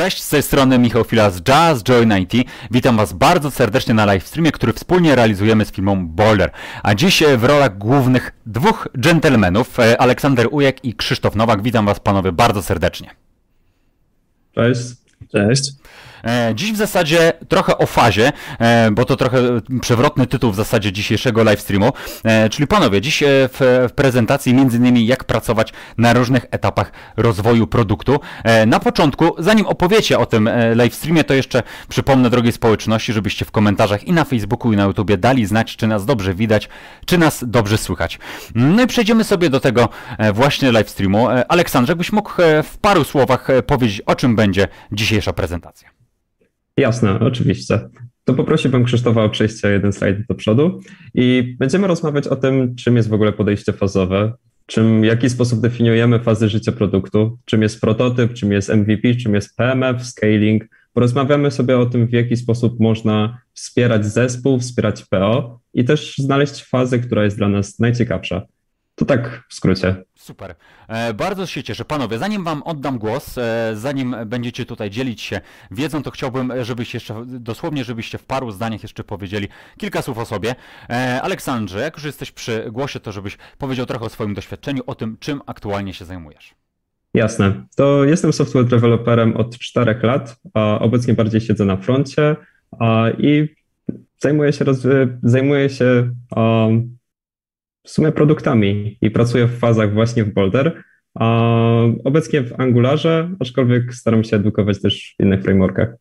Cześć, z tej strony Michał Fila z Jazz Joy 90. Witam Was bardzo serdecznie na live streamie, który wspólnie realizujemy z firmą Boulder. A dziś e, w rolach głównych dwóch dżentelmenów, e, Aleksander Ujek i Krzysztof Nowak. Witam Was panowie bardzo serdecznie. Cześć. Cześć. E, dziś w zasadzie trochę o fazie, e, bo to trochę przewrotny tytuł w zasadzie dzisiejszego livestreamu. E, czyli panowie, dziś w, prezentacji między innymi jak pracować na różnych etapach rozwoju produktu. Na początku, zanim opowiecie o tym livestreamie, to jeszcze przypomnę drogiej społeczności, żebyście w komentarzach i na Facebooku i na YouTubie dali znać, czy nas dobrze widać, czy nas dobrze słychać. No i przejdziemy sobie do tego właśnie livestreamu. Aleksandrze, jakbyś mógł w paru słowach powiedzieć, o czym będzie dzisiejsza prezentacja. Jasne, oczywiście. To poprosiłbym Krzysztofa o przejście o jeden slajd do przodu i będziemy rozmawiać o tym, czym jest w ogóle podejście fazowe, czym, w jaki sposób definiujemy fazy życia produktu, czym jest prototyp, czym jest MVP, czym jest PMF, scaling. Porozmawiamy sobie o tym, w jaki sposób można wspierać zespół, wspierać PO i też znaleźć fazę, która jest dla nas najciekawsza. To tak w skrócie. Super. E, bardzo się cieszę. Panowie, zanim Wam oddam głos, e, zanim będziecie tutaj dzielić się wiedzą, to chciałbym, e, żebyście jeszcze, dosłownie, żebyście w paru zdaniach jeszcze powiedzieli kilka słów o sobie. Aleksandrze, jak już jesteś przy głosie, to żebyś powiedział trochę o swoim doświadczeniu, o tym, czym aktualnie się zajmujesz. Jasne. To jestem software developerem od czterech lat, a obecnie bardziej siedzę na froncie i zajmuję się, zajmuję się um, w sumie produktami i pracuję w fazach właśnie w Boulder. A obecnie w Angularze, aczkolwiek staram się edukować też w innych frameworkach.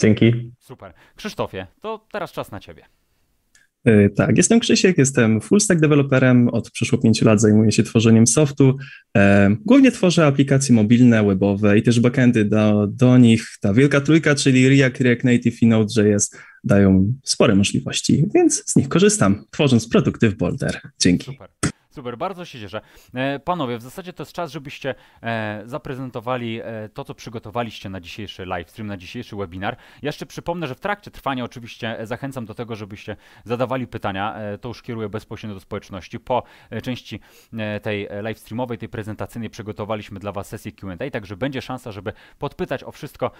Dzięki. Super. Krzysztofie, to teraz czas na Ciebie. E, tak, jestem Krzysiek, jestem full stack developerem, od przeszło pięciu lat zajmuję się tworzeniem softu. E, głównie tworzę aplikacje mobilne, webowe i też backendy do, do nich. Ta wielka trójka, czyli React, React Native i Node.js dają spore możliwości, więc z nich korzystam, tworząc produkty w Boulder. Dzięki. Super. Super, bardzo się cieszę. E, panowie, w zasadzie to jest czas, żebyście e, zaprezentowali e, to, co przygotowaliście na dzisiejszy livestream, na dzisiejszy webinar. Ja jeszcze przypomnę, że w trakcie trwania oczywiście zachęcam do tego, żebyście zadawali pytania. To już kieruję bezpośrednio do społeczności. Po części tej livestreamowej, tej prezentacyjnej przygotowaliśmy dla Was sesję Q&A, także będzie szansa, żeby podpytać o wszystko,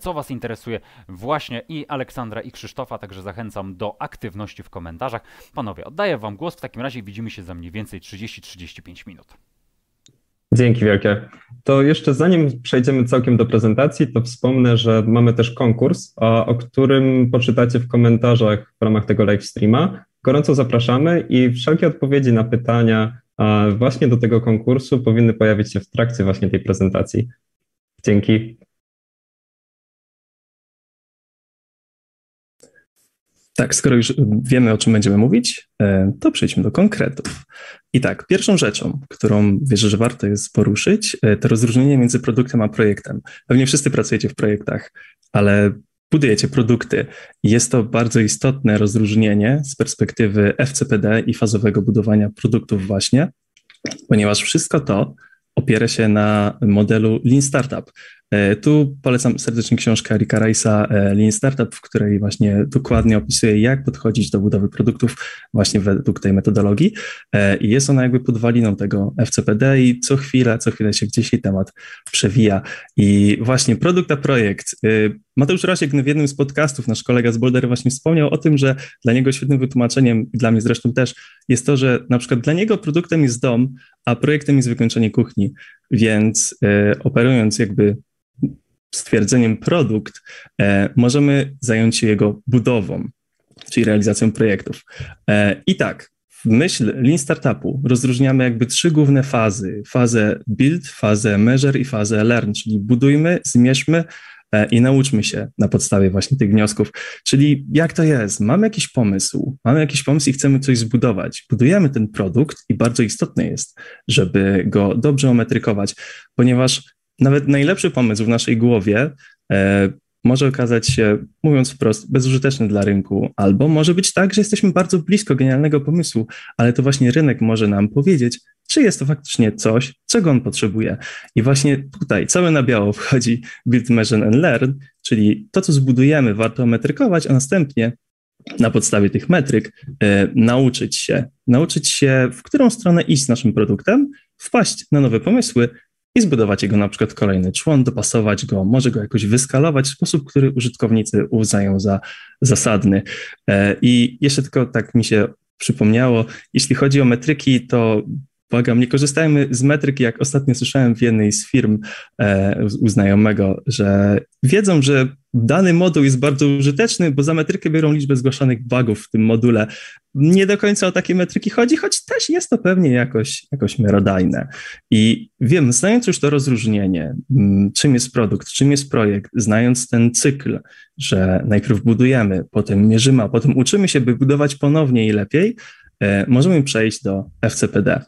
co Was interesuje właśnie i Aleksandra i Krzysztofa, także zachęcam do aktywności w komentarzach. Panowie, oddaję Wam głos, w takim razie widzimy się za mniej więcej 30-35 minut. Dzięki wielkie. To jeszcze zanim przejdziemy całkiem do prezentacji, to wspomnę, że mamy też konkurs, o którym poczytacie w komentarzach w ramach tego live streama. Gorąco zapraszamy i wszelkie odpowiedzi na pytania właśnie do tego konkursu powinny pojawić się w trakcie właśnie tej prezentacji. Dzięki. Tak, skoro już wiemy, o czym będziemy mówić, e, to przejdźmy do konkretów. I tak, pierwszą rzeczą, którą wierzę, że warto jest poruszyć, e, to rozróżnienie między produktem a projektem. Pewnie wszyscy pracujecie w projektach, ale budujecie produkty. Jest to bardzo istotne rozróżnienie z perspektywy FCPD i fazowego budowania produktów właśnie, ponieważ wszystko to opiera się na modelu Lean Startup. E, tu polecam serdecznie książkę Rika Rice'a e, Lean Startup, w której właśnie dokładnie opisuje, jak podchodzić do budowy produktów właśnie według tej metodologii. E, I jest ona jakby podwaliną tego FCPD i co chwilę, co chwilę się gdzieś jej temat przewija. I właśnie produkt a projekt. Mateusz Rasiek w jednym z podcastów, nasz kolega z Boulder właśnie wspomniał o tym, że dla niego świetnym wytłumaczeniem, dla mnie zresztą też, jest to, że na przykład dla niego produktem jest dom, a projektem jest wykończenie kuchni. Więc operując jakby stwierdzeniem produkt, e, możemy zająć się jego budową, czyli realizacją projektów. E, I tak, w myśl Lean Startupu rozróżniamy jakby trzy główne fazy. Fazę build, fazę measure i fazę learn, czyli budujmy, zmierzmy e, i nauczmy się na podstawie właśnie tych wniosków. Czyli jak to jest? Mamy jakiś pomysł, mamy jakiś pomysł i chcemy coś zbudować. Budujemy ten produkt i bardzo istotne jest, żeby go dobrze ometrykować, ponieważ nawet najlepszy pomysł w naszej głowie e, może okazać się, mówiąc wprost, bezużyteczny dla rynku, albo może być tak, że jesteśmy bardzo blisko genialnego pomysłu, ale to właśnie rynek może nam powiedzieć, czy jest to faktycznie coś, czego on potrzebuje. I właśnie tutaj całe na biało wchodzi Build, Measure and Learn, czyli to, co zbudujemy, warto metrykować, a następnie na podstawie tych metryk e, nauczyć się, nauczyć się, w którą stronę iść z naszym produktem, wpaść na nowe pomysły i zbudować jego na przykład kolejny człon, dopasować go, może go jakoś wyskalować w sposób, który użytkownicy uznają za zasadny. E, I jeszcze tylko tak mi się przypomniało, jeśli chodzi o metryki, to błagam, nie korzystajmy z metryki, jak ostatnio słyszałem w jednej z firm e, u znajomego, że wiedzą, że dany moduł jest bardzo użyteczny, bo za metrykę biorą liczbę zgłaszanych bugów w tym module. Nie do końca o takie metryki chodzi, choć też jest to pewnie jakoś, jakoś miarodajne. I wiem, znając już to rozróżnienie, mm, czym jest produkt, czym jest projekt, znając ten cykl, że najpierw budujemy, potem mierzymy, a potem uczymy się, by budować ponownie i lepiej, e, możemy przejść do FCPD.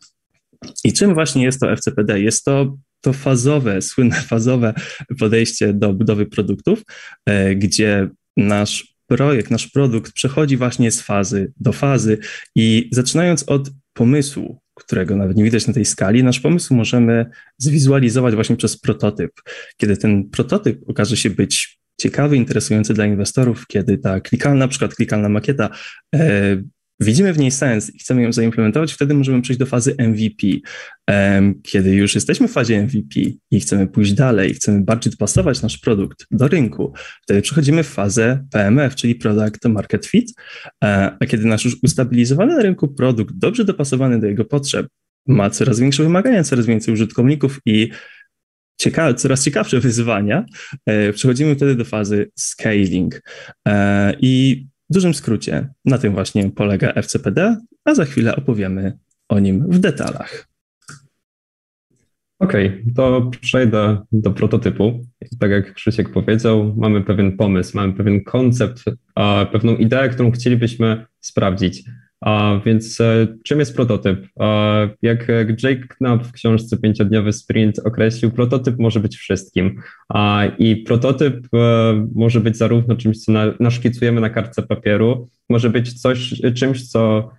I czym właśnie jest to FCPD? Jest to to fazowe, słynne fazowe podejście do budowy produktów, e, gdzie nasz projekt, nasz produkt przechodzi właśnie z fazy do fazy i zaczynając od pomysłu, którego nawet nie widać na tej skali, nasz pomysł możemy zwizualizować właśnie przez prototyp. Kiedy ten prototyp okaże się być ciekawy, interesujący dla inwestorów, kiedy ta klikalna, na przykład klikalna makieta e, widzimy w niej sens i chcemy ją zaimplementować, wtedy możemy przejść do fazy MVP. Kiedy już jesteśmy w fazie MVP i chcemy pójść dalej, chcemy bardziej dopasować nasz produkt do rynku, wtedy przechodzimy w fazę PMF, czyli Product Market Fit, e, a kiedy nasz już ustabilizowany na rynku produkt, dobrze dopasowany do jego potrzeb, ma coraz większe wymagania, coraz więcej użytkowników i ciekawe, coraz ciekawsze wyzwania, e, przechodzimy wtedy do fazy scaling. E, I w dużym skrócie, na tym właśnie polega FCPD, a za chwilę opowiemy o nim w detalach. Okej, okay, to przejdę do prototypu. Tak jak Krzysiek powiedział, mamy pewien pomysł, mamy pewien koncept, pewną ideę, którą chcielibyśmy sprawdzić. Więc e, czym jest prototyp? Jak Jake Knapp w książce Pięciodniowy Sprint określił, prototyp może być wszystkim. I prototyp e, może być zarówno czymś, co naszkicujemy na kartce papieru, może być coś, czymś, co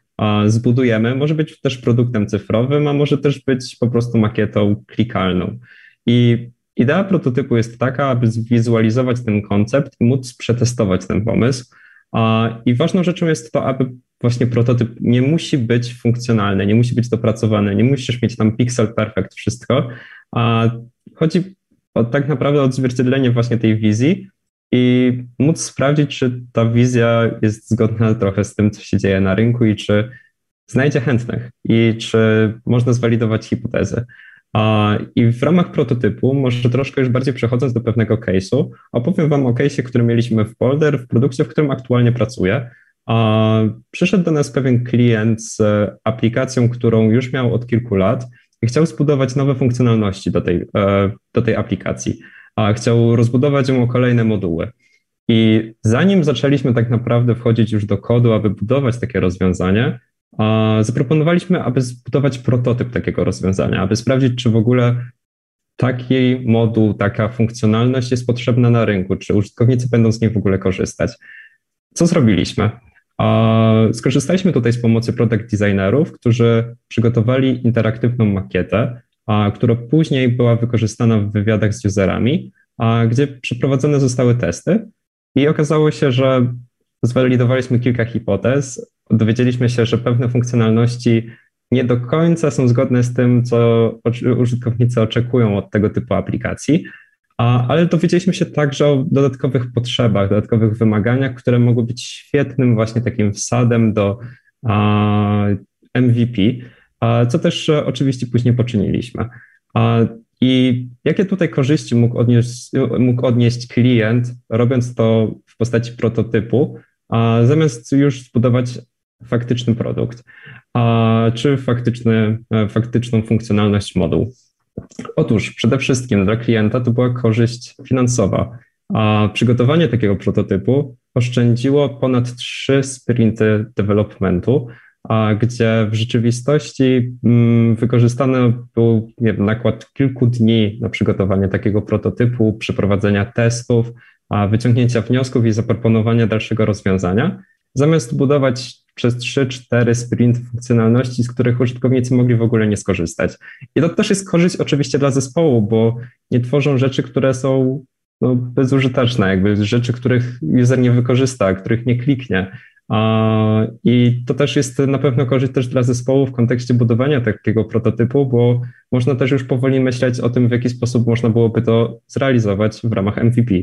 zbudujemy, może być też produktem cyfrowym, a może też być po prostu makietą klikalną. I idea prototypu jest taka, aby zwizualizować ten koncept i móc przetestować ten pomysł. I ważną rzeczą jest to, aby właśnie prototyp nie musi być funkcjonalny, nie musi być dopracowany, nie musisz mieć tam pixel perfect wszystko, a chodzi o, tak naprawdę odzwierciedlenie właśnie tej wizji i móc sprawdzić, czy ta wizja jest zgodna trochę z tym, co się dzieje na rynku i czy znajdzie chętnych i czy można zwalidować hipotezy. I w ramach prototypu, może troszkę już bardziej przechodząc do pewnego case'u, opowiem Wam o case'ie, który mieliśmy w Polder, w produkcie, w którym aktualnie pracuję. Przyszedł do nas pewien klient z aplikacją, którą już miał od kilku lat i chciał zbudować nowe funkcjonalności do tej, e, do tej aplikacji. A chciał rozbudować ją o kolejne moduły. I zanim zaczęliśmy tak naprawdę wchodzić już do kodu, aby budować takie rozwiązanie, zaproponowaliśmy, aby zbudować prototyp takiego rozwiązania, aby sprawdzić, czy w ogóle taki moduł, taka funkcjonalność jest potrzebna na rynku, czy użytkownicy będą z niej w ogóle korzystać. Co zrobiliśmy? Skorzystaliśmy tutaj z pomocy product designerów, którzy przygotowali interaktywną makietę, która później była wykorzystana w wywiadach z userami, gdzie przeprowadzone zostały testy. I okazało się, że zwalidowaliśmy kilka hipotez, dowiedzieliśmy się, że pewne funkcjonalności nie do końca są zgodne z tym, co użytkownicy oczekują od tego typu aplikacji, ale dowiedzieliśmy się także o dodatkowych potrzebach, dodatkowych wymaganiach, które mogły być świetnym właśnie takim wsadem do MVP, co też oczywiście później poczyniliśmy. I jakie tutaj korzyści mógł odnieść, mógł odnieść klient, robiąc to w postaci prototypu, zamiast już zbudować faktyczny produkt, czy faktyczny, e, faktyczną funkcjonalność moduł? Otóż przede wszystkim dla klienta to była korzyść finansowa, a przygotowanie takiego prototypu oszczędziło ponad trzy sprinty developmentu, a gdzie w rzeczywistości mm, wykorzystany był wiem, nakład kilku dni na przygotowanie takiego prototypu, przeprowadzenia testów, wyciągnięcia wniosków i zaproponowania dalszego rozwiązania, zamiast budować przez 3-4 sprint funkcjonalności, z których użytkownicy mogli w ogóle nie skorzystać. I to też jest korzyść oczywiście dla zespołu, bo nie tworzą rzeczy, które są no, bezużyteczne, jakby rzeczy, których user nie wykorzysta, których nie kliknie. I to też jest na pewno korzyść też dla zespołu w kontekście budowania takiego prototypu, bo można też już powoli myśleć o tym, w jaki sposób można byłoby to zrealizować w ramach MVP.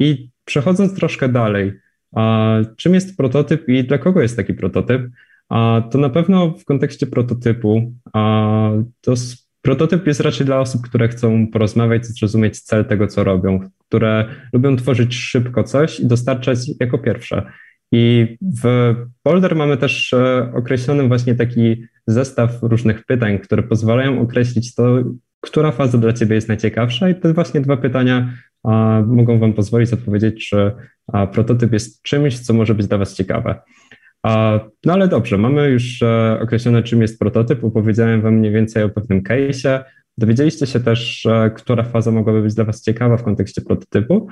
I przechodząc troszkę dalej, czym jest prototyp i dla kogo jest taki prototyp? To na pewno w kontekście prototypu to prototyp jest raczej dla osób, które chcą porozmawiać, zrozumieć cel tego, co robią, które lubią tworzyć szybko coś i dostarczać jako pierwsze. I w Boulder mamy też e, określony właśnie taki zestaw różnych pytań, które pozwalają określić to, która faza dla Ciebie jest najciekawsza i te właśnie dwa pytania a, mogą Wam pozwolić odpowiedzieć, czy a, prototyp jest czymś, co może być dla Was ciekawe. A, no ale dobrze, mamy już e, określone, czym jest prototyp, opowiedziałem Wam mniej więcej o pewnym case'ie, dowiedzieliście się też, e, która faza mogłaby być dla Was ciekawa w kontekście prototypu,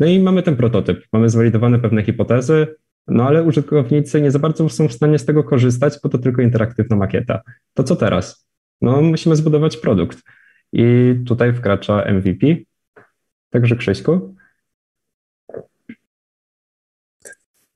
no i mamy ten prototyp, mamy zwalidowane pewne hipotezy, no ale użytkownicy nie za bardzo są w stanie z tego korzystać, bo to tylko interaktywna makieta. To co teraz? No musimy zbudować produkt. I tutaj wkracza MVP. Także Krzyśku.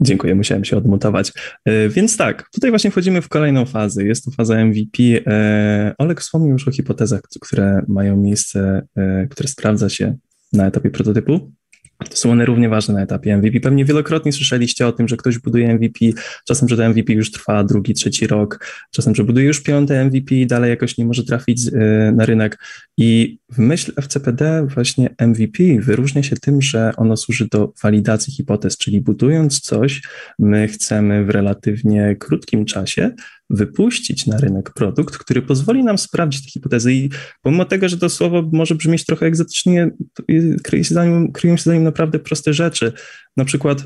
Dziękuję, musiałem się odmutować. E, więc tak, tutaj właśnie wchodzimy w kolejną fazę. Jest to faza MVP. E, Olek wspomniał już o hipotezach, które mają miejsce, e, które sprawdza się na etapie prototypu. To są one równie ważne na etapie MVP. Pewnie wielokrotnie słyszeliście o tym, że ktoś buduje MVP, czasem, że to MVP już trwa drugi, trzeci rok, czasem, że buduje już piąte MVP i dalej jakoś nie może trafić y, na rynek. I w myśl FCPD właśnie MVP wyróżnia się tym, że ono służy do walidacji hipotez, czyli budując coś, my chcemy w relatywnie krótkim czasie wypuścić na rynek produkt, który pozwoli nam sprawdzić te hipotezy i pomimo tego, że to słowo może brzmieć trochę egzotycznie, kryją się za nim, kryją się za nim naprawdę proste rzeczy. Na przykład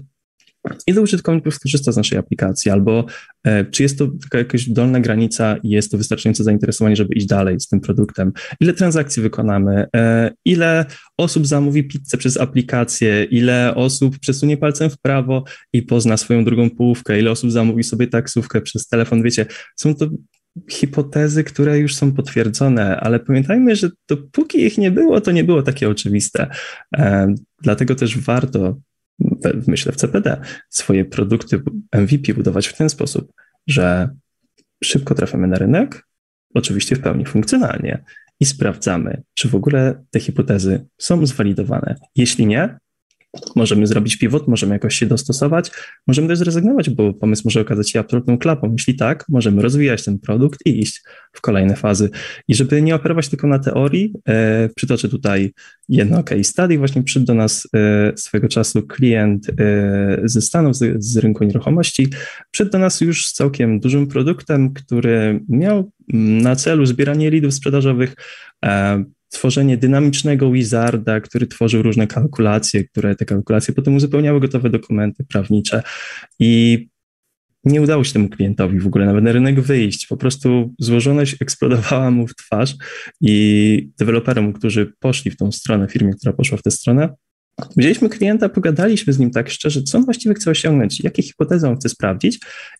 ile użytkowników skorzysta z naszej aplikacji, albo e, czy jest to taka jakaś dolna granica i jest to wystarczające zainteresowanie, żeby iść dalej z tym produktem, ile transakcji wykonamy, e, ile osób zamówi pizzę przez aplikację, ile osób przesunie palcem w prawo i pozna swoją drugą połówkę, ile osób zamówi sobie taksówkę przez telefon, wiecie, są to hipotezy, które już są potwierdzone, ale pamiętajmy, że dopóki ich nie było, to nie było takie oczywiste. E, dlatego też warto myślę w CPD, swoje produkty MVP budować w ten sposób, że szybko trafiamy na rynek, oczywiście w pełni funkcjonalnie i sprawdzamy, czy w ogóle te hipotezy są zwalidowane. Jeśli nie, Możemy zrobić pivot, możemy jakoś się dostosować, możemy też zrezygnować, bo pomysł może okazać się absolutną klapą. Jeśli tak, możemy rozwijać ten produkt i iść w kolejne fazy. I żeby nie operować tylko na teorii, e, przytoczę tutaj jedno case study. Właśnie przyszedł do nas e, swego czasu klient e, ze Stanów, z, z rynku nieruchomości. Przyszedł do nas już z całkiem dużym produktem, który miał na celu zbieranie leadów sprzedażowych, e, tworzenie dynamicznego wizarda, który tworzył różne kalkulacje, które te kalkulacje potem uzupełniały gotowe dokumenty prawnicze i nie udało się temu klientowi w ogóle nawet na rynek wyjść. Po prostu złożoność eksplodowała mu w twarz i deweloperom, którzy poszli w tą stronę, firmie, która poszła w tę stronę, Wzięliśmy klienta, pogadaliśmy z nim tak szczerze, co on właściwie chce osiągnąć, jakie hipotezy on chce sprawdzić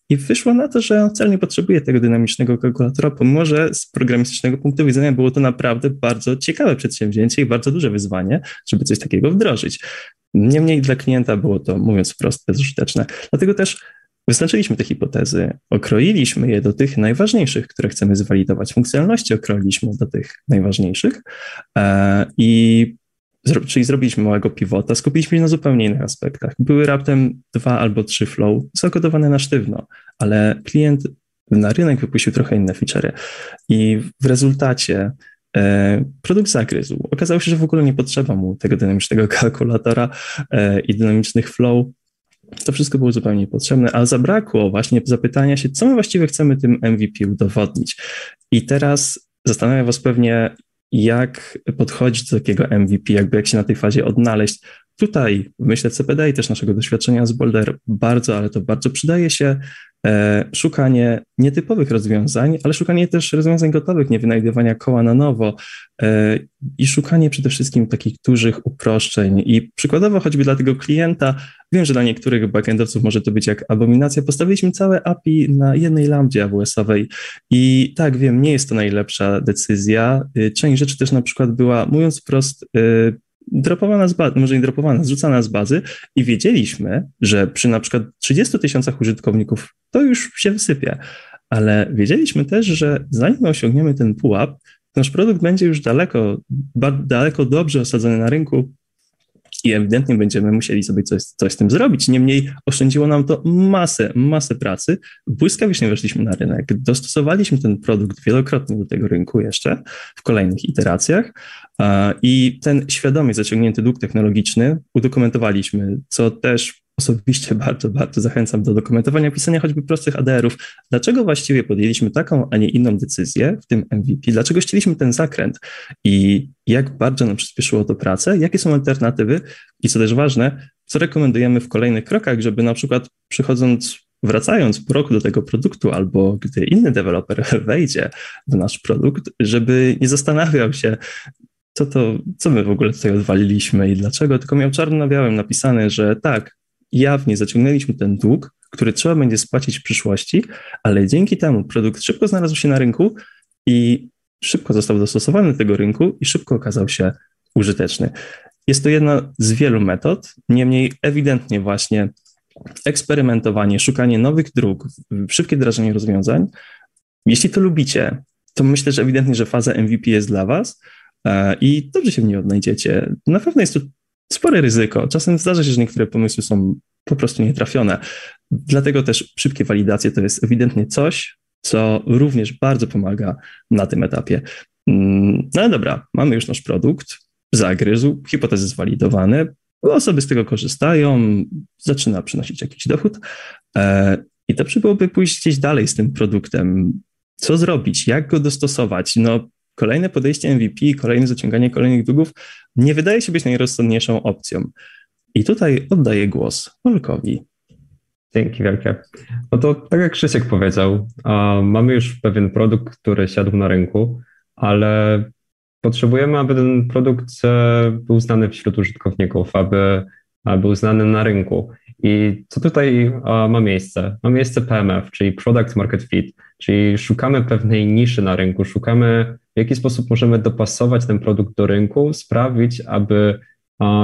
i wyszło na to, że on wcale nie potrzebuje tego dynamicznego kalkulatora, pomimo że z programistycznego punktu widzenia było to naprawdę bardzo ciekawe przedsięwzięcie i bardzo duże wyzwanie, żeby coś takiego wdrożyć. Niemniej dla klienta było to, mówiąc wprost, bezużyteczne. Dlatego też Wyznaczyliśmy te hipotezy, okroiliśmy je do tych najważniejszych, które chcemy zwalidować. Funkcjonalności okroiliśmy do tych najważniejszych e, i czyli zrobiliśmy małego pivota, skupiliśmy się na zupełnie innych aspektach. Były raptem dwa albo trzy flow zakodowane na sztywno, ale klient na rynek wypuścił trochę inne featurey i w rezultacie e, produkt zagryzł. Okazało się, że w ogóle nie potrzeba mu tego dynamicznego kalkulatora e, i dynamicznych flow. To wszystko było zupełnie niepotrzebne, ale zabrakło właśnie zapytania się, co my właściwie chcemy tym MVP udowodnić. I teraz zastanawia Was pewnie, jak podchodzić do takiego MVP, jakby jak się na tej fazie odnaleźć. Tutaj, myślę, CPD i też naszego doświadczenia z Boulder bardzo, ale to bardzo przydaje się szukanie nietypowych rozwiązań, ale szukanie też rozwiązań gotowych, nie wynajdywania koła na nowo e, i szukanie przede wszystkim takich dużych uproszczeń. I przykładowo choćby dla tego klienta, wiem, że dla niektórych backendowców może to być jak abominacja, postawiliśmy całe API na jednej lambdzie AWS-owej i tak, wiem, nie jest to najlepsza decyzja. E, część rzeczy też na przykład była, mówiąc wprost, dropowana z bazy, może nie dropowana, zrzucana z bazy i wiedzieliśmy, że przy na przykład 30 tysiącach użytkowników to już się wysypie, ale wiedzieliśmy też, że zanim osiągniemy ten pułap, nasz produkt będzie już daleko, daleko dobrze osadzony na rynku, i ewidentnie będziemy musieli sobie coś, coś z tym zrobić. Niemniej oszczędziło nam to masę, masę pracy. Błyskawicznie weszliśmy na rynek, dostosowaliśmy ten produkt wielokrotnie do tego rynku jeszcze w kolejnych iteracjach i ten świadomie zaciągnięty dług technologiczny udokumentowaliśmy, co też osobiście bardzo, bardzo zachęcam do dokumentowania, pisania choćby prostych ADR-ów. Dlaczego właściwie podjęliśmy taką, a nie inną decyzję w tym MVP? Dlaczego chcieliśmy ten zakręt? I jak bardzo nam przyspieszyło to pracę? Jakie są alternatywy? I co też ważne, co rekomendujemy w kolejnych krokach, żeby na przykład przychodząc wracając po roku do tego produktu, albo gdy inny deweloper wejdzie w nasz produkt, żeby nie zastanawiał się, co to, co my w ogóle tutaj odwaliliśmy i dlaczego, tylko miał czarno białym napisane, że tak, jawnie zaciągnęliśmy ten dług, który trzeba będzie spłacić w przyszłości, ale dzięki temu produkt szybko znalazł się na rynku i szybko został dostosowany do tego rynku i szybko okazał się użyteczny. Jest to jedna z wielu metod, niemniej ewidentnie właśnie eksperymentowanie, szukanie nowych dróg, szybkie wdrażanie rozwiązań. Jeśli to lubicie, to myślę, że ewidentnie, że faza MVP jest dla Was e, i dobrze się w niej odnajdziecie. Na pewno jest to spore ryzyko. Czasem zdarza się, że niektóre pomysły są po prostu nietrafione. Dlatego też szybkie walidacje to jest ewidentnie coś, co również bardzo pomaga na tym etapie. Mm, no ale dobra, mamy już nasz produkt, zagryzł, hipotezy zwalidowane, osoby z tego korzystają, zaczyna przynosić jakiś dochód e, i dobrze byłoby pójść gdzieś dalej z tym produktem. Co zrobić, jak go dostosować? No, kolejne podejście MVP, kolejne zaciąganie kolejnych długów nie wydaje się być najrozsądniejszą opcją. I tutaj oddaję głos Olkowi. Dzięki wielkie. No to tak jak Krzysiek powiedział, mamy już pewien produkt, który siadł na rynku, ale potrzebujemy, aby ten produkt e, był znany wśród użytkowników, aby był znany na rynku. I co tutaj ma miejsce? Ma miejsce PMF, czyli Product Market Fit, czyli szukamy pewnej niszy na rynku, szukamy w jaki sposób możemy dopasować ten produkt do rynku, sprawić, aby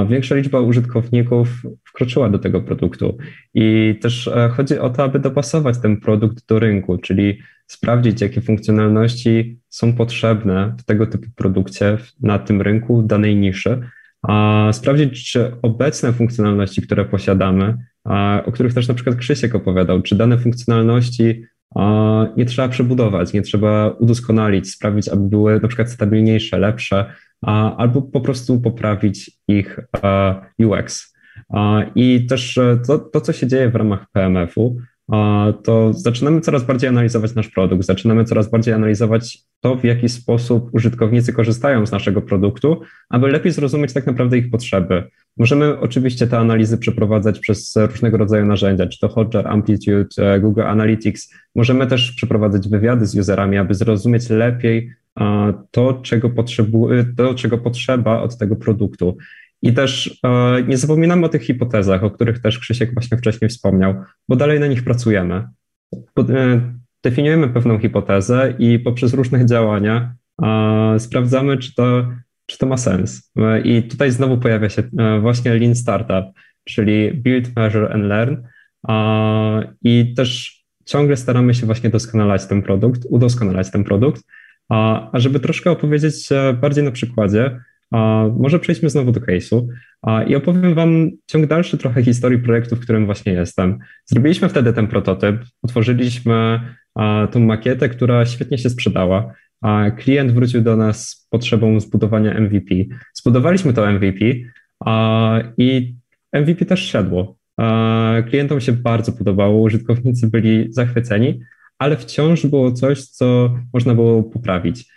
większa liczba użytkowników wkroczyła do tego produktu. I też e, chodzi o to, aby dopasować ten produkt do rynku, czyli sprawdzić, jakie funkcjonalności są potrzebne w tego typu produkcie na tym rynku, danej niszy, a sprawdzić, czy obecne funkcjonalności, które posiadamy, o których też na przykład Krzysiek opowiadał, czy dane funkcjonalności nie trzeba przebudować, nie trzeba udoskonalić, sprawić, aby były na przykład stabilniejsze, lepsze, albo po prostu poprawić ich UX. I też e, to, to co się dzieje w ramach PMF-u, to zaczynamy coraz bardziej analizować nasz produkt, zaczynamy coraz bardziej analizować to, w jaki sposób użytkownicy korzystają z naszego produktu, aby lepiej zrozumieć tak naprawdę ich potrzeby. Możemy oczywiście te analizy przeprowadzać przez różnego rodzaju narzędzia, czy to Hotjar, Amplitude, e, Google Analytics. Możemy też przeprowadzać wywiady z userami, aby zrozumieć lepiej to, czego, potrzebuje, to, czego potrzeba od tego produktu. I też e, nie zapominamy o tych hipotezach, o których też Krzysiek właśnie wcześniej wspomniał, bo dalej na nich pracujemy. E, definiujemy pewną hipotezę i poprzez różne działania sprawdzamy, czy to, czy to ma sens. E, I tutaj znowu pojawia się właśnie Lean Startup, czyli Build, Measure and Learn. I też ciągle staramy się właśnie doskonalać ten produkt, udoskonalać ten produkt. A żeby troszkę opowiedzieć bardziej na przykładzie, może przejdźmy znowu do case'u i opowiem Wam ciąg dalszy trochę historii projektu, w którym właśnie jestem. Zrobiliśmy wtedy ten prototyp, utworzyliśmy tą makietę, która świetnie się sprzedała. Klient wrócił do nas z potrzebą zbudowania MVP. Zbudowaliśmy to MVP i MVP też siadło. Klientom się bardzo podobało, użytkownicy byli zachwyceni, ale wciąż było coś, co można było poprawić.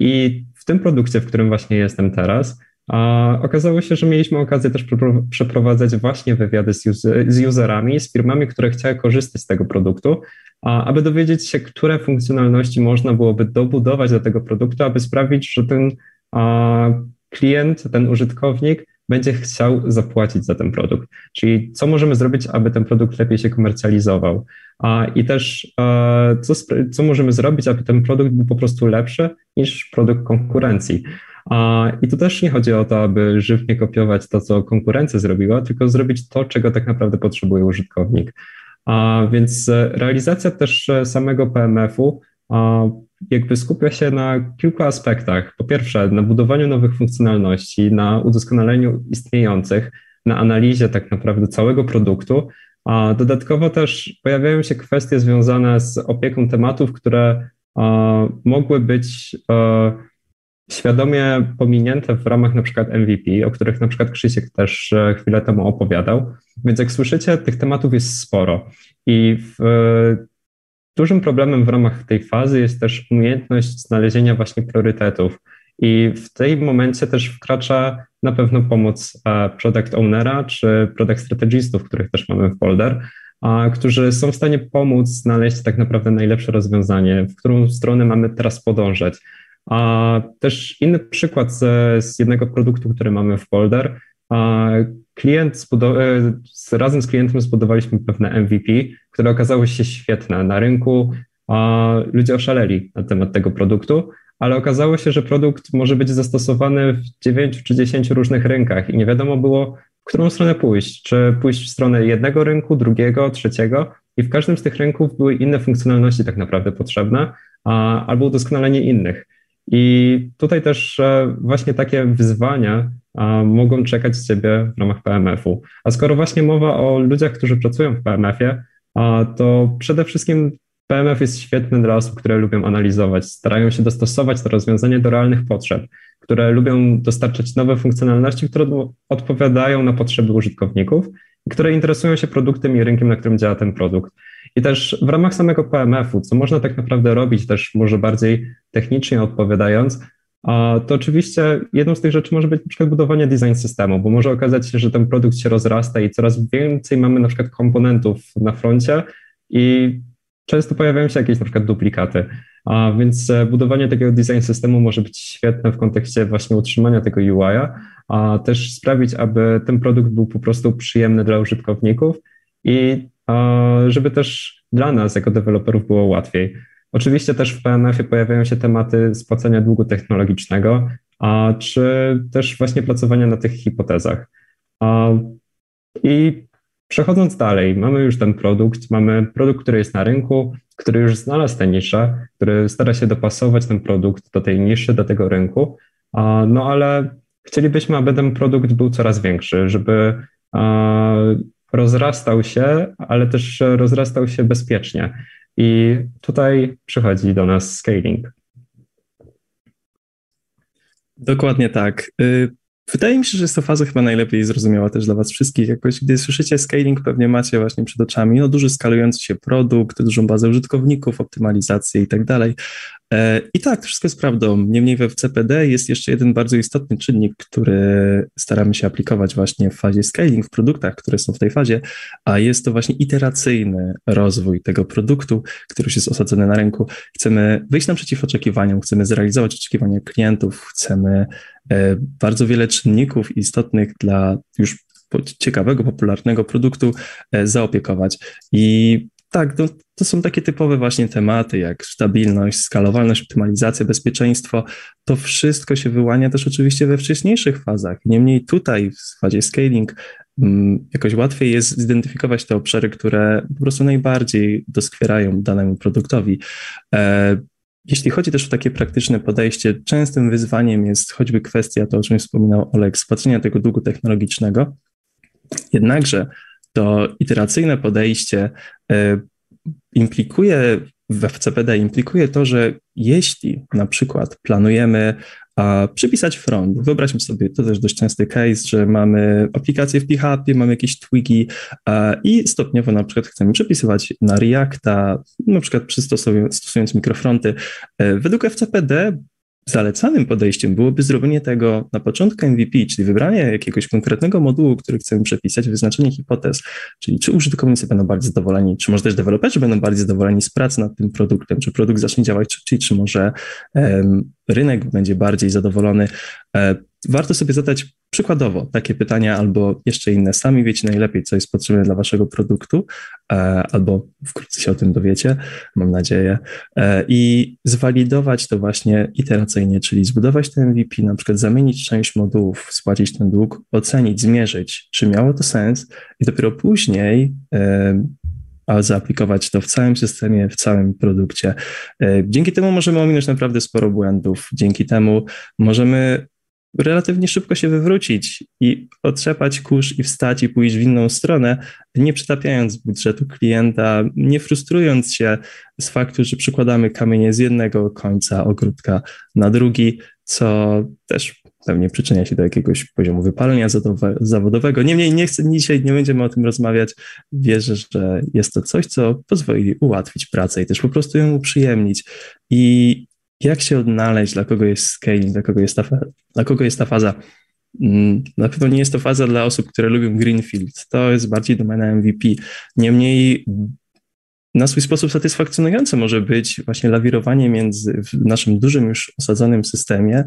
I w tym produkcie, w którym właśnie jestem teraz, a okazało się, że mieliśmy okazję też przeprowadzać właśnie wywiady z, user, z userami, z firmami, które chciały korzystać z tego produktu, a, aby dowiedzieć się, które funkcjonalności można byłoby dobudować do tego produktu, aby sprawić, że ten a, klient, ten użytkownik będzie chciał zapłacić za ten produkt. Czyli co możemy zrobić, aby ten produkt lepiej się komercjalizował? A, I też co, co możemy zrobić, aby ten produkt był po prostu lepszy niż produkt konkurencji? I tu też nie chodzi o to, aby żywnie kopiować to, co konkurencja zrobiła, tylko zrobić to, czego tak naprawdę potrzebuje użytkownik. A więc realizacja też samego PMF-u jakby skupia się na kilku aspektach. Po pierwsze, na budowaniu nowych funkcjonalności, na udoskonaleniu istniejących, na analizie tak naprawdę całego produktu, a dodatkowo też pojawiają się kwestie związane z opieką tematów, które mogły być świadomie pominięte w ramach na przykład MVP, o których na przykład Krzysiek też e, chwilę temu opowiadał. Więc jak słyszycie, tych tematów jest sporo i w, dużym problemem w ramach tej fazy jest też umiejętność znalezienia właśnie priorytetów. I w tym momencie też wkracza na pewno pomoc product ownera czy product strategistów, których też mamy w Boulder, którzy są w stanie pomóc znaleźć tak naprawdę najlepsze rozwiązanie, w którą stronę mamy teraz podążać. A też inny przykład z, z jednego produktu, który mamy w Boulder. Klient e, razem z klientem zbudowaliśmy pewne MVP, które okazało się świetne. Na rynku ludzie oszaleli na temat tego produktu, ale okazało się, że produkt może być zastosowany w 9 czy 10 różnych rynkach i nie wiadomo było, w którą stronę pójść. Czy pójść w stronę jednego rynku, drugiego, trzeciego. I w każdym z tych rynków były inne funkcjonalności tak naprawdę potrzebne, albo udoskonalenie innych. I tutaj też e, właśnie takie wyzwania mogą czekać z ciebie w ramach PMF-u. A skoro właśnie mowa o ludziach, którzy pracują w PMF-ie, to przede wszystkim PMF jest świetny dla osób, które lubią analizować, starają się dostosować to rozwiązanie do realnych potrzeb, które lubią dostarczać nowe funkcjonalności, które odpowiadają na potrzeby użytkowników i które interesują się produktem i rynkiem, na którym działa ten produkt. I też w ramach samego PMF-u, co można tak naprawdę robić, też może bardziej technicznie odpowiadając, to oczywiście jedną z tych rzeczy może być na przykład budowanie design systemu, bo może okazać się, że ten produkt się rozrasta i coraz więcej mamy na przykład komponentów na froncie i często pojawiają się jakieś na przykład duplikaty. A więc e, budowanie takiego design systemu może być świetne w kontekście właśnie utrzymania tego UI-a, a też sprawić, aby ten produkt był po prostu przyjemny dla użytkowników i żeby też dla nas jako deweloperów było łatwiej. Oczywiście też w PMF-ie pojawiają się tematy spłacania długu technologicznego, a czy też właśnie pracowania na tych hipotezach. I Przechodząc dalej, mamy już ten produkt, mamy produkt, który jest na rynku, który już znalazł tę niszę, który stara się dopasować ten produkt do tej niszy, do tego rynku, no ale chcielibyśmy, aby ten produkt był coraz większy, żeby rozrastał się, ale też rozrastał się bezpiecznie. I tutaj przychodzi do nas scaling. Dokładnie tak. Y, Wydaje mi się, że jest to faza chyba najlepiej zrozumiała też dla Was wszystkich. Jakoś, gdy słyszycie scaling, pewnie macie właśnie przed oczami no, duży skalujący się produkt, dużą bazę użytkowników, optymalizację i tak dalej. E, I tak, to wszystko jest prawdą. Niemniej we CPD jest jeszcze jeden bardzo istotny czynnik, który staramy się aplikować właśnie w fazie scaling, w produktach, które są w tej fazie, a jest to właśnie iteracyjny rozwój tego produktu, który już jest osadzony na rynku. Chcemy wyjść naprzeciw oczekiwaniom, chcemy zrealizować oczekiwania klientów, chcemy e, bardzo wiele czynników istotnych dla już ciekawego, popularnego produktu e, zaopiekować. I tak, to, to są takie typowe właśnie tematy jak stabilność, skalowalność, optymalizacja, bezpieczeństwo. To wszystko się wyłania też oczywiście we wcześniejszych fazach. Niemniej tutaj w fazie scaling mm, jakoś łatwiej jest zidentyfikować te obszary, które po prostu najbardziej doskwierają danemu produktowi. E, jeśli chodzi też o takie praktyczne podejście, częstym wyzwaniem jest choćby kwestia, to o czym wspominał Olek, spłacenia tego długu technologicznego. Jednakże to iteracyjne podejście e, implikuje w FCPD implikuje to, że jeśli na przykład planujemy a, przypisać front, wyobraźmy sobie, to też dość częsty case, że mamy aplikację w PHP, mamy jakieś twigi i stopniowo na przykład chcemy przepisywać na Reacta, na przykład przystosowując stosując mikrofronty. E, według FCPD Zalecanym podejściem byłoby zrobienie tego na początku MVP, czyli wybranie jakiegoś konkretnego modułu, który chcemy przepisać, wyznaczenie hipotez, czyli czy użytkownicy będą bardziej zadowoleni, czy może też deweloperzy będą bardziej zadowoleni z pracy nad tym produktem, czy produkt zacznie działać szybciej, czy może um, rynek będzie bardziej zadowolony. E, warto sobie zadać przykładowo takie pytania albo jeszcze inne. Sami wiecie najlepiej, co jest potrzebne dla waszego produktu, e, albo wkrótce się o tym dowiecie, mam nadzieję, e, i zwalidować to właśnie iteracyjnie, czyli zbudować ten MVP, na przykład zamienić część modułów, spłacić ten dług, ocenić, zmierzyć, czy miało to sens i dopiero później a zaaplikować to w całym systemie, w całym produkcie. Dzięki temu możemy ominąć naprawdę sporo błędów. Dzięki temu możemy relatywnie szybko się wywrócić i otrzepać kurz i wstać i pójść w inną stronę, nie przetapiając budżetu klienta, nie frustrując się z faktu, że przykładamy kamienie z jednego końca ogródka na drugi, co też pewnie przyczynia się do jakiegoś poziomu wypalenia zawodowego. Niemniej nie chcę, dzisiaj nie będziemy o tym rozmawiać. Wierzę, że jest to coś, co pozwoli ułatwić pracę i też po prostu ją uprzyjemnić. I jak się odnaleźć, dla kogo jest scaling, dla kogo jest ta, dla kogo jest ta faza. Mm, na pewno nie jest to faza dla osób, które lubią Greenfield. To jest bardziej domena MVP. Niemniej na swój sposób satysfakcjonujące może być właśnie lawirowanie między w naszym dużym już osadzonym systemie,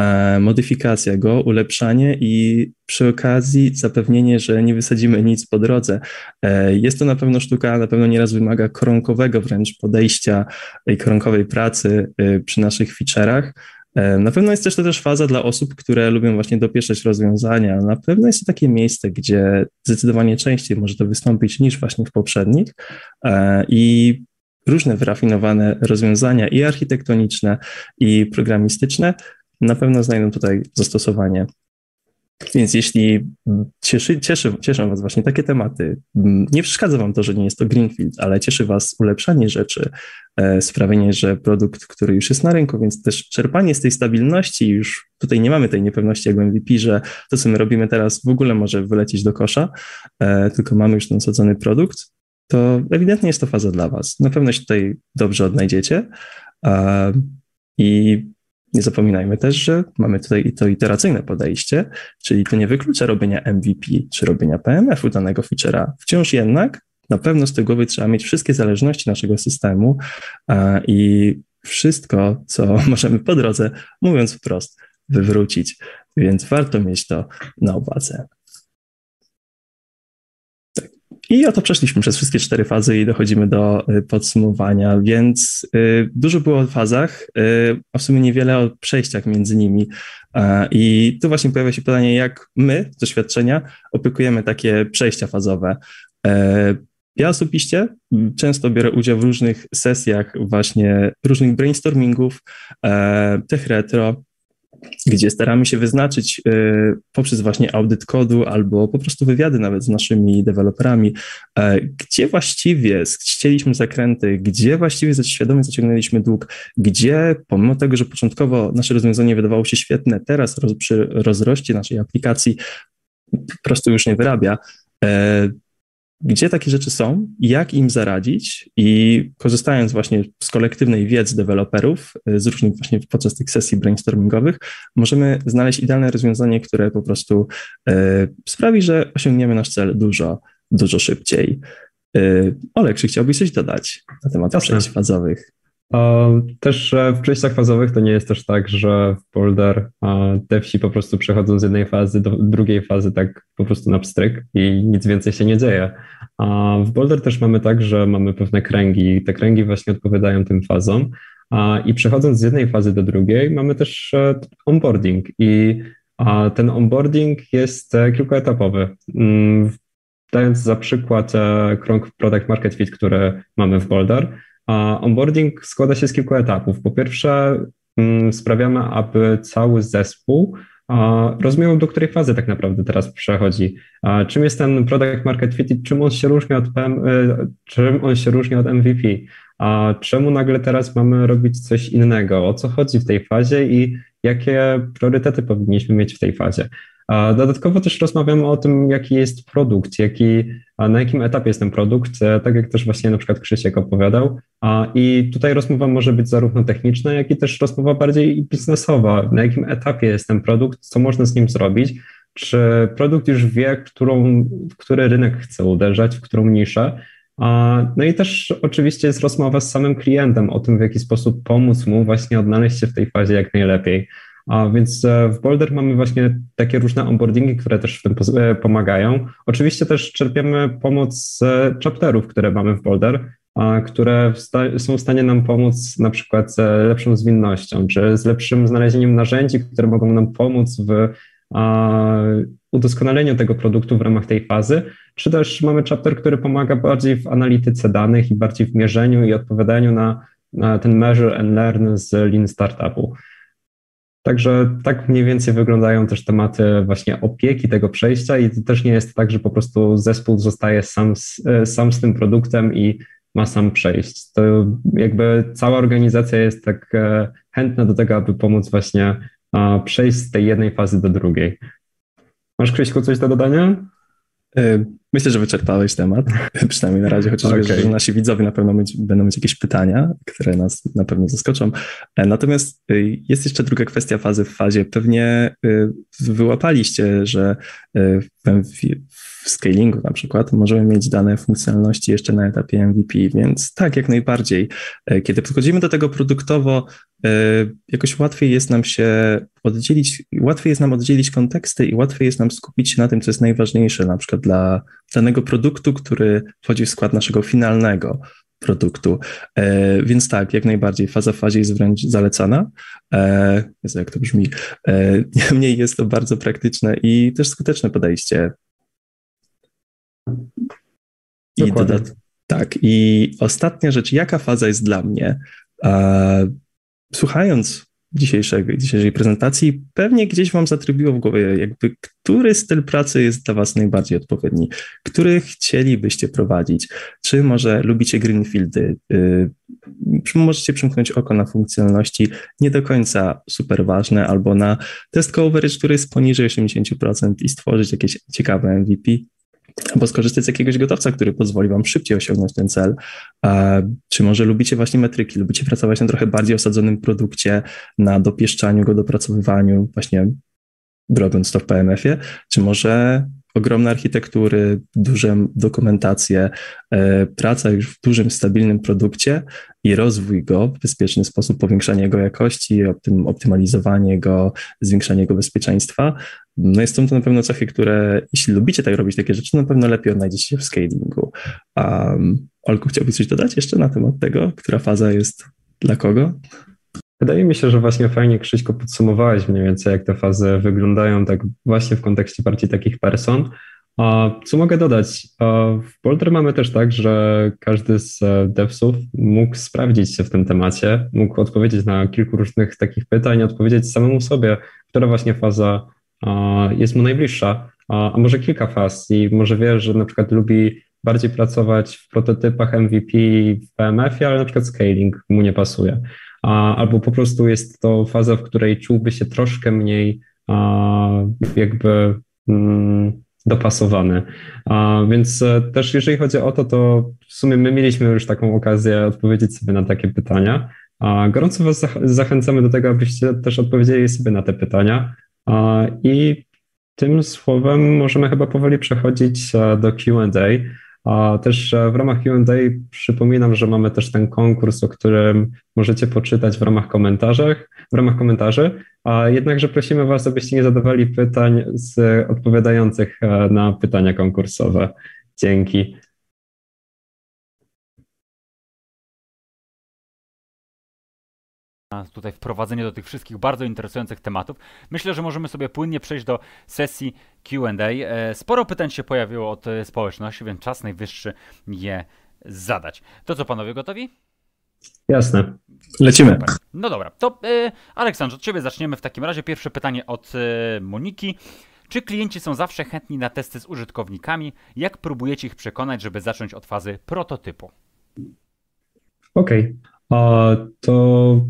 e, modyfikacja go, ulepszanie i przy okazji zapewnienie, że nie wysadzimy nic po drodze. E, jest to na pewno sztuka, na pewno nieraz wymaga koronkowego wręcz podejścia i koronkowej pracy e, przy naszych feature'ach, na pewno jest też to też faza dla osób, które lubią właśnie dopieszczać rozwiązania. Na pewno jest to takie miejsce, gdzie zdecydowanie częściej może to wystąpić niż właśnie w poprzednich e, i różne wyrafinowane rozwiązania i architektoniczne, i programistyczne na pewno znajdą tutaj zastosowanie więc jeśli cieszy, cieszy, cieszą Was właśnie takie tematy, nie przeszkadza Wam to, że nie jest to Greenfield, ale cieszy Was ulepszanie rzeczy, e, sprawienie, że produkt, który już jest na rynku, więc też czerpanie z tej stabilności, już tutaj nie mamy tej niepewności jak MVP, że to, co my robimy teraz w ogóle może wylecieć do kosza, e, tylko mamy już ten sadzony produkt, to ewidentnie jest to faza dla Was. Na pewno się tutaj dobrze odnajdziecie. I nie zapominajmy też, że mamy tutaj to iteracyjne podejście, czyli to nie wyklucza robienia MVP czy robienia PMF-u danego feature'a. Wciąż jednak na pewno z tej głowy trzeba mieć wszystkie zależności naszego systemu i wszystko, co możemy po drodze, mówiąc wprost, wywrócić. Więc warto mieć to na uwadze. I oto przeszliśmy przez wszystkie cztery fazy i dochodzimy do y, podsumowania, więc y, dużo było o fazach, y, a w sumie niewiele o przejściach między nimi. I tu właśnie pojawia się pytanie, jak my z doświadczenia opiekujemy takie przejścia fazowe. Ja osobiście często biorę udział w różnych sesjach właśnie różnych brainstormingów, tech retro, gdzie staramy się wyznaczyć y, poprzez właśnie audyt kodu albo po prostu wywiady nawet z naszymi deweloperami, e, gdzie właściwie chcieliśmy zakręty, gdzie właściwie świadomie zaciągnęliśmy dług, gdzie pomimo tego, że początkowo nasze rozwiązanie wydawało się świetne, teraz przy rozroście naszej aplikacji po prostu już nie wyrabia, e, gdzie takie rzeczy są, jak im zaradzić i korzystając właśnie z kolektywnej wiedzy deweloperów, y, z różnych właśnie podczas tych sesji brainstormingowych, możemy znaleźć idealne rozwiązanie, które po prostu y, sprawi, że osiągniemy nasz cel dużo, dużo szybciej. Y, Olek, czy chciałbyś coś dodać na temat Jasne. przejść fazowych? Też w przejściach fazowych to nie jest też tak, że w Boulder te wsi po prostu przechodzą z jednej fazy do drugiej fazy tak po prostu na pstryk i nic więcej się nie dzieje. A w Boulder też mamy tak, że mamy pewne kręgi i te kręgi właśnie odpowiadają tym fazom. I przechodząc z jednej fazy do drugiej, mamy też e, onboarding i ten onboarding jest e, kilkuetapowy. Mm, dając za przykład e, krąg Product Market Fit, który mamy w Boulder, a onboarding składa się z kilku etapów. Po pierwsze, mm, sprawiamy, aby cały zespół rozumiał, do której fazy tak naprawdę teraz przechodzi. Czym jest ten product market fit i czym on się różni od PM, y, czym on się różni od MVP? A czemu nagle teraz mamy robić coś innego? O co chodzi w tej fazie i jakie priorytety powinniśmy mieć w tej fazie? Dodatkowo też rozmawiamy o tym, jaki jest produkt, jaki, na jakim etapie jest ten produkt, e, tak jak też właśnie na przykład Krzysiek opowiadał. I tutaj rozmowa może być zarówno techniczna, jak i też rozmowa bardziej biznesowa. Na jakim etapie jest ten produkt, co można z nim zrobić, czy produkt już wie, którą, w który rynek chce uderzać, w którą niszę. No i też oczywiście jest rozmowa z samym klientem o tym, w jaki sposób pomóc mu właśnie odnaleźć się w tej fazie jak najlepiej. A więc w Boulder mamy właśnie takie różne onboardingi, które też w tym pomagają. Oczywiście też czerpiemy pomoc z chapterów, które mamy w Boulder, które są w stanie nam pomóc na przykład z lepszą zwinnością, czy z lepszym znalezieniem narzędzi, które mogą nam pomóc w udoskonaleniu tego produktu w ramach tej fazy, czy też mamy chapter, który pomaga bardziej w analityce danych i bardziej w mierzeniu i odpowiadaniu na, na ten measure and learn z Lean Startupu. Także tak mniej więcej wyglądają też tematy właśnie opieki tego przejścia i to też nie jest tak, że po prostu zespół zostaje sam z, sam z tym produktem i ma sam przejść. To jakby cała organizacja jest tak e, chętna do tego, aby pomóc właśnie przejść z tej jednej fazy do drugiej. Masz, Krzyśku, coś do dodania? Myślę, że wyczerpałeś temat, przynajmniej na razie, chociaż okay. wiesz, że nasi widzowie na pewno mieć, będą mieć jakieś pytania, które nas na pewno zaskoczą. E, natomiast jest jeszcze druga kwestia fazy w fazie. Pewnie wyłapaliście, że w, w scalingu na przykład możemy mieć dane funkcjonalności jeszcze na etapie MVP, więc tak, jak najbardziej. E, kiedy podchodzimy do tego produktowo, e, jakoś łatwiej jest nam się oddzielić, łatwiej jest nam oddzielić konteksty i łatwiej jest nam skupić się na tym, co jest najważniejsze, na przykład dla danego produktu, który wchodzi w skład naszego finalnego produktu. E, więc tak, jak najbardziej faza w fazie jest wręcz zalecana. Jezu, jak to brzmi. Niemniej jest to bardzo praktyczne i też skuteczne podejście. I dodat- tak, i ostatnia rzecz, jaka faza jest dla mnie? E, słuchając dzisiejszej, dzisiejszej prezentacji, pewnie gdzieś Wam zatrybiło w głowie, jakby który styl pracy jest dla Was najbardziej odpowiedni, który chcielibyście prowadzić, czy może lubicie greenfieldy, yy, możecie przymknąć oko na funkcjonalności nie do końca super ważne, albo na test coverage, który jest poniżej 80% i stworzyć jakieś ciekawe MVP, albo skorzystać z jakiegoś gotowca, który pozwoli Wam szybciej osiągnąć ten cel. Czy może lubicie właśnie metryki, lubicie pracować na trochę bardziej osadzonym produkcie, na dopieszczaniu go, dopracowywaniu, właśnie robiąc to w PMF-ie, czy może ogromne architektury, duże dokumentacje, e, praca już w dużym, stabilnym produkcie i rozwój go w bezpieczny sposób, powiększanie jego jakości, optym, optymalizowanie go, zwiększanie jego bezpieczeństwa. No jest to na pewno cechy, które jeśli lubicie tak robić takie rzeczy, na pewno lepiej odnajdziecie się w scalingu. Um, Olku, chciałbyś coś dodać jeszcze na temat tego, która faza jest dla kogo? Wydaje mi się, że właśnie fajnie, Krzyśko, podsumowałeś mniej więcej, jak te fazy wyglądają tak właśnie w kontekście bardziej takich person. A co mogę dodać? W Boulder mamy też tak, że każdy z e, devsów mógł sprawdzić się w tym temacie, mógł odpowiedzieć na kilku różnych takich pytań, odpowiedzieć samemu sobie, która właśnie faza jest mu najbliższa, a może kilka faz i może wie, że na przykład lubi bardziej pracować w prototypach MVP w PMF-ie, ale na przykład scaling mu nie pasuje albo po prostu jest to faza, w której czułby się troszkę mniej jakby mm, dopasowany. Więc e, też jeżeli chodzi o to, to w sumie my mieliśmy już taką okazję odpowiedzieć sobie na takie pytania. Gorąco Was zachęcamy do tego, abyście też odpowiedzieli sobie na te pytania. I tym słowem możemy chyba powoli przechodzić e, do QA. Też e, w ramach QA przypominam, że mamy też ten konkurs, o którym możecie poczytać w ramach komentarzy, w ramach komentarzy. Jednakże prosimy Was, abyście nie zadawali pytań z odpowiadających e, na pytania konkursowe. Dzięki. Tutaj wprowadzenie do tych wszystkich bardzo interesujących tematów. Myślę, że możemy sobie płynnie przejść do sesji QA. E, sporo pytań się pojawiło od e, społeczności, więc czas najwyższy je zadać. To co panowie gotowi? Jasne. Lecimy. No dobra, to e, Aleksandrze, od ciebie zaczniemy w takim razie. Pierwsze pytanie od e, Moniki. Czy klienci są zawsze chętni na testy z użytkownikami? Jak próbujecie ich przekonać, żeby zacząć od fazy prototypu? Okej, okay. to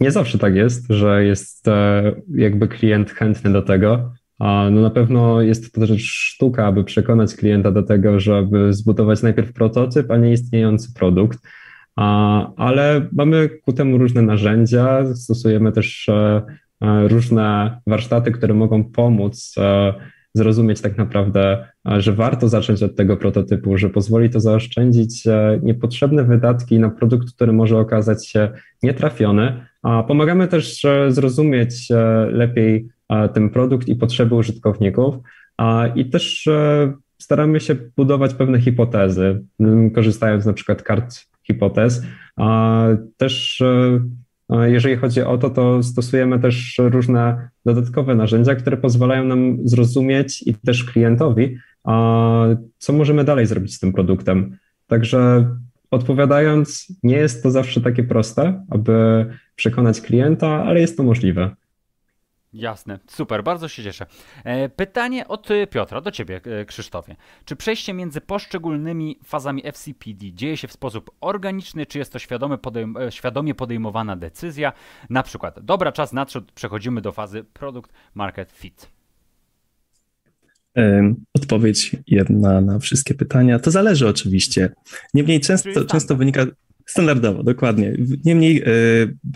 nie zawsze tak jest, że jest e, jakby klient chętny do tego. No na pewno jest to też sztuka, aby przekonać klienta do tego, żeby zbudować najpierw prototyp, a nie istniejący produkt. Ale mamy ku temu różne narzędzia, stosujemy też e, e, różne warsztaty, które mogą pomóc zrozumieć tak naprawdę, że warto zacząć od tego prototypu, że pozwoli to zaoszczędzić niepotrzebne wydatki na produkt, który może okazać się nietrafiony, a pomagamy też zrozumieć lepiej ten produkt i potrzeby użytkowników i też staramy się budować pewne hipotezy, korzystając na przykład kart hipotez. Też jeżeli chodzi o to, to stosujemy też różne dodatkowe narzędzia, które pozwalają nam zrozumieć i też klientowi, co możemy dalej zrobić z tym produktem. Także odpowiadając, nie jest to zawsze takie proste, aby przekonać klienta, ale jest to możliwe. Jasne, super, bardzo się cieszę. E, pytanie od e, Piotra do Ciebie, e, Krzysztofie. Czy przejście między poszczególnymi fazami FCPD dzieje się w sposób organiczny, czy jest to podejm świadomie podejmowana decyzja? Na przykład, dobra, czas nadszedł, przechodzimy do fazy Product Market Fit. Odpowiedź jedna na wszystkie pytania. To zależy oczywiście. Niemniej często, często wynika. Standardowo, dokładnie. Niemniej,